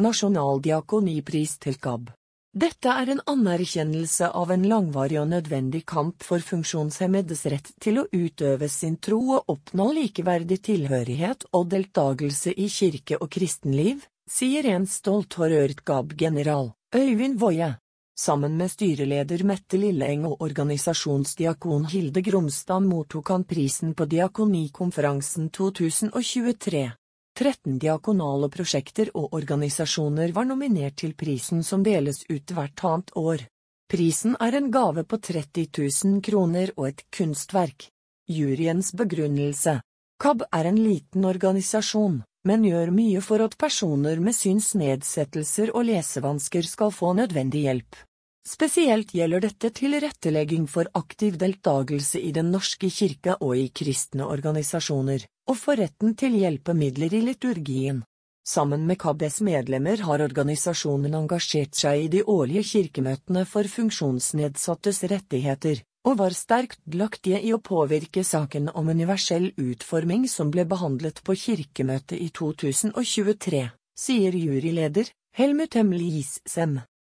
Nasjonal diakonipris til KAB. Dette er en anerkjennelse av en langvarig og nødvendig kamp for funksjonshemmedes rett til å utøve sin tro og oppnå likeverdig tilhørighet og deltagelse i kirke og kristenliv, sier en stolt og rørt GAB-general, Øyvind Woie. Sammen med styreleder Mette Lilleeng og organisasjonsdiakon Hilde Gromstad mottok han prisen på Diakonikonferansen 2023. 13 diakonale prosjekter og organisasjoner var nominert til prisen som deles ut hvert annet år. Prisen er en gave på 30 000 kroner og et kunstverk. Juryens begrunnelse KAB er en liten organisasjon, men gjør mye for at personer med synsnedsettelser og lesevansker skal få nødvendig hjelp. Spesielt gjelder dette tilrettelegging for aktiv deltagelse i Den norske kirke og i kristne organisasjoner, og for retten til hjelpemidler i liturgien. Sammen med KABs medlemmer har organisasjonen engasjert seg i de årlige kirkemøtene for funksjonsnedsattes rettigheter, og var sterkt delaktige i å påvirke saken om universell utforming som ble behandlet på kirkemøtet i 2023, sier juryleder Helmut M. Liessem.